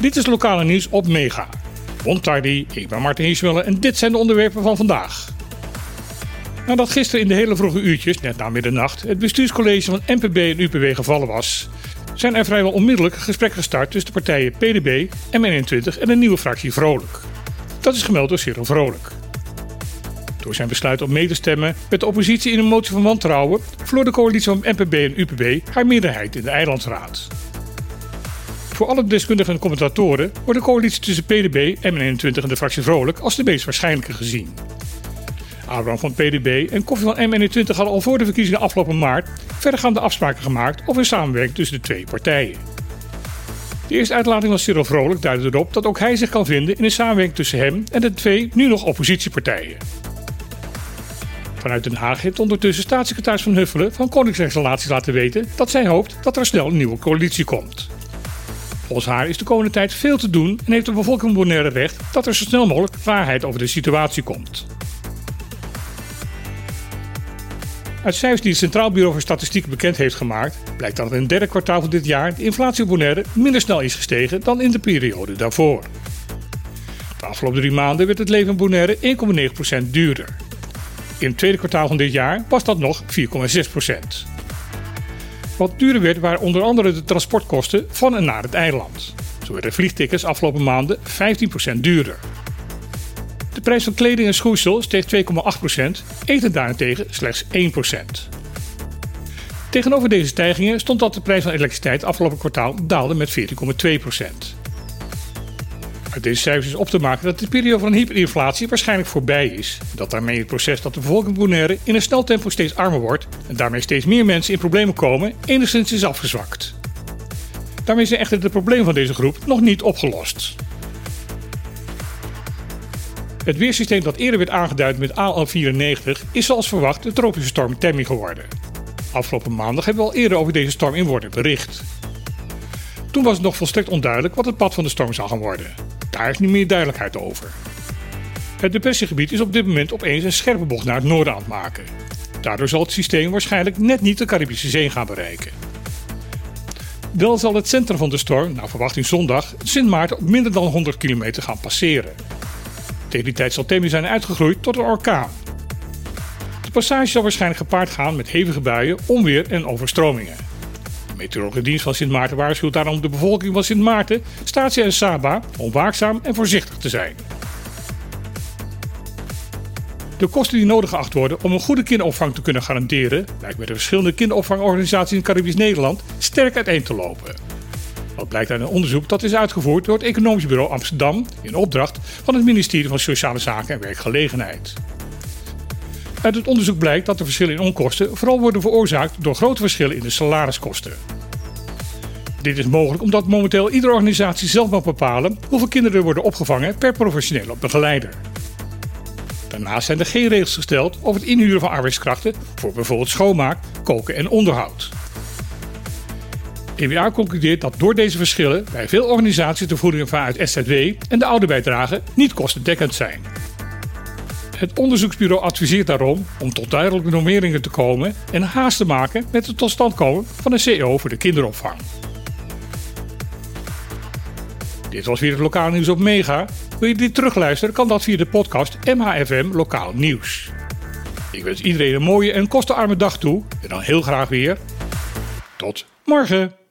Dit is lokale nieuws op Mega. Bontardi, ik ben Martin Hiesmuller en dit zijn de onderwerpen van vandaag. Nadat gisteren in de hele vroege uurtjes, net na middernacht, het bestuurscollege van NPB en UPB gevallen was, zijn er vrijwel onmiddellijk gesprekken gestart tussen de partijen PDB, MN21 en de nieuwe fractie Vrolijk. Dat is gemeld door Cyril Vrolijk. Door zijn besluit om mee te stemmen met de oppositie in een motie van wantrouwen, verloor de coalitie van NPB en UPB haar meerderheid in de Eilandsraad. Voor alle deskundigen en commentatoren wordt de coalitie tussen PDB, MN21 en de fractie Vrolijk als de meest waarschijnlijke gezien. Abraham van PDB en Koffie van MN21 hadden al voor de verkiezingen afgelopen maart verdergaande afspraken gemaakt over een samenwerking tussen de twee partijen. De eerste uitlating van Cyril Vrolijk duidde erop dat ook hij zich kan vinden in een samenwerking tussen hem en de twee nu nog oppositiepartijen. Vanuit Den Haag heeft ondertussen staatssecretaris Van Huffelen van Koningsrechtsrelaties laten weten dat zij hoopt dat er snel een nieuwe coalitie komt. Volgens haar is de komende tijd veel te doen en heeft de bevolking Bonaire recht dat er zo snel mogelijk waarheid over de situatie komt. Uit cijfers die het Centraal Bureau voor Statistiek bekend heeft gemaakt, blijkt dat in het derde kwartaal van dit jaar de inflatie op Bonaire minder snel is gestegen dan in de periode daarvoor. De afgelopen drie maanden werd het leven in Bonaire 1,9% duurder. In het tweede kwartaal van dit jaar was dat nog 4,6%. Wat duurder werd waren onder andere de transportkosten van en naar het eiland. Zo werden vliegtickets afgelopen maanden 15% duurder. De prijs van kleding en schoeisel steeg 2,8%, eten daarentegen slechts 1%. Tegenover deze stijgingen stond dat de prijs van elektriciteit afgelopen kwartaal daalde met 14,2%. Uit deze cijfers is op te maken dat de periode van hyperinflatie waarschijnlijk voorbij is. Dat daarmee het proces dat de bevolking Bonaire in een snel tempo steeds armer wordt en daarmee steeds meer mensen in problemen komen, enigszins is afgezwakt. Daarmee zijn echter de problemen van deze groep nog niet opgelost. Het weersysteem dat eerder werd aangeduid met AL94 is zoals verwacht de tropische storm Tammy geworden. Afgelopen maandag hebben we al eerder over deze storm in worden bericht. Toen was het nog volstrekt onduidelijk wat het pad van de storm zou gaan worden. Daar is nu meer duidelijkheid over. Het depressiegebied is op dit moment opeens een scherpe bocht naar het noorden aan het maken. Daardoor zal het systeem waarschijnlijk net niet de Caribische Zee gaan bereiken. Wel zal het centrum van de storm, naar verwachting zondag, Sint Maarten op minder dan 100 kilometer gaan passeren. Tegen die tijd zal Temi zijn uitgegroeid tot een orkaan. De passage zal waarschijnlijk gepaard gaan met hevige buien, onweer en overstromingen. De meteorologische dienst van Sint Maarten waarschuwt daarom de bevolking van Sint Maarten, Statia en Saba om waakzaam en voorzichtig te zijn. De kosten die nodig geacht worden om een goede kinderopvang te kunnen garanderen, lijkt bij de verschillende kinderopvangorganisaties in Caribisch Nederland sterk uiteen te lopen. Dat blijkt uit een onderzoek dat is uitgevoerd door het Economisch Bureau Amsterdam in opdracht van het ministerie van Sociale Zaken en Werkgelegenheid. Uit het onderzoek blijkt dat de verschillen in onkosten vooral worden veroorzaakt door grote verschillen in de salariskosten. Dit is mogelijk omdat momenteel iedere organisatie zelf mag bepalen hoeveel kinderen worden opgevangen per professionele begeleider. Daarnaast zijn er geen regels gesteld over het inhuren van arbeidskrachten voor bijvoorbeeld schoonmaak, koken en onderhoud. EWA concludeert dat door deze verschillen bij veel organisaties de voedingen vanuit SZW en de ouderbijdrage niet kostendekkend zijn. Het onderzoeksbureau adviseert daarom om tot duidelijke normeringen te komen en haast te maken met het tot stand komen van een CO voor de kinderopvang. Dit was weer het lokale nieuws op Mega. Wil je dit terugluisteren, kan dat via de podcast MHFM Lokaal Nieuws. Ik wens iedereen een mooie en kostenarme dag toe en dan heel graag weer. Tot morgen!